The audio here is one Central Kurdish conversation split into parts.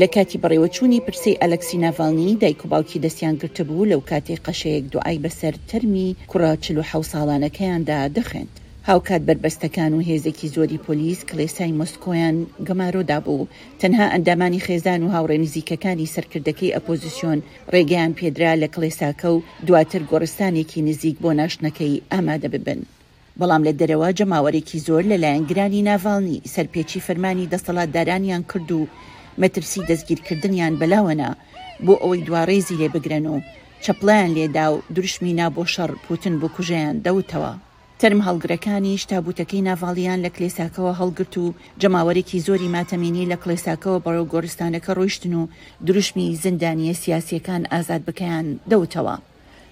لە کاتی بەڕێوەچوونی پرسەی ئەلەکسی ناڤالنی، دایک و باوکی دەستیان گرتبوو، لەوکاتەی قەشەیەک دوعای بەسەر تەرمی کوڕە چل و حەوت ساڵانەکەیاندا دەخوێند. هاوکات بەربەستەکان و هێزێکی زۆری پۆلیس کڵێسای مۆسکۆیان گەمارۆدابوو. تەنها ئەندامانی خێزان و هاوڕێ نزیکەکانی سەرکردەکەی ئەپۆزسیۆن، ڕێگەیان پێدرا لە کڵێساکە و دواتر گۆڕستانێکی نزیک بۆ ناشتنەکەی ئامادە ببن. بەڵام لە دەرەوە جەماوەرێکی زۆر لە لایەنگرانی ناڤاڵنی سەرپێچی فەرمانی دەسەڵاتدارانیان کرد و مەترسی دەستگیرکردنیان بەلاوە نا بۆ ئەوەی دوا ڕێزی لێ بگرن و چەپڵەیان لێ دا و دروشمی نا بۆ شەڕ پوتن بکوژەیان دەوتەوە. تەرمهەڵگرەکانیش تابووتەکەی ناڤاڵیان لە کلێساکەوە هەڵگرت و جەماوەرێکی زۆری ماتەمینی لە کڵێساکەوە بەڕێو گۆرستانەکە ڕۆیشتن و دروشمی زیندانییە سیاسییەکان ئازاد بکەیان دەوتەوە.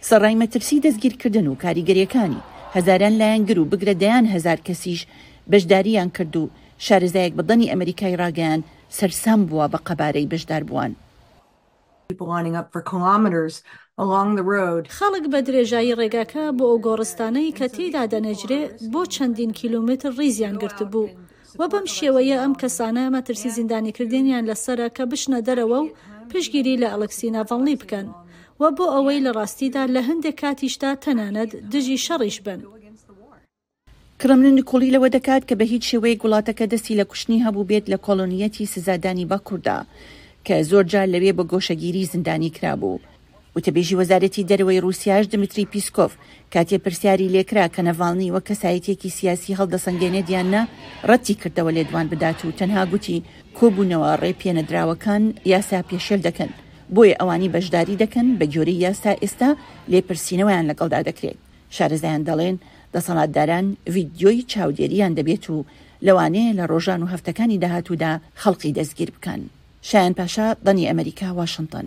سەڕای مەترسی دەستگیرکردن و کاریگەرییەکانی، هەزاران لایەنگر و بگرە دەیان هەزار کەسیش بەشدارییان کرد و شارەزایەک بە دەنی ئەمریکای ڕاگەیاند سەرسام بووە بە قەبارەی بەشداربووان. خەڵک بە درێژایی ڕێگاکە بۆ ئەو گۆڕستانەی کە تێیدا دەنێژرێ بۆ چەندین کیلۆمەتر ڕیزیان گرتبوو و بەم شێوەیە ئەم کەسانە مەترسی زیندانیکردنیان لەسەرە کە بچنە دەرەوە و پشتگیری لە ئەلکسی ناڤالنی بکەن و بۆ ئەوەی لە ڕاستیدا لە هەندێک کاتیشدا تەنانەت دژی شەڕیش بن. کرملن نکوڵی لەوە دەکات کە بەهیچ شێوەیەک وڵاتەکە دەستی لە کوشتنی هەبووبێت لە کۆڵۆنییەتی سزادانی باکووردا، کە زۆرجار لەوێ بە گۆشەگیری زیندانی کرابوو. وتەبێژی وەزارەتی دەرەوەی ڕووسیاش دمیتری پیسکۆڤ کاتێ پرسیاری لێکرا کە نەڤاڵنی وەک کەسایەتییەکی سیاسی هەڵدەسەنگێنێت یان نا، ڕەتی کردەوە لێدوان بدات و تەنها گوتی کۆبوونەوە ڕێ پێنەدراوەکان یاسا پێشێل دەکەن، بۆیە ئەوانی بەشداری دەکەن بەگوێرەی یاسا ئێستا لێپرسینەوەیان لەگەڵدا دەکرێت. شارەزایان دەڵێن، دەسەڵاتداران ڤیدیۆی چاودێرییان دەبێت و لەوانەیە لە ڕۆژان و هەفتەکانی داهاتوودا خەڵقی دەستگیر بکەن. شایان پاشا، دەنگی ئەمەریکا، واشنتن.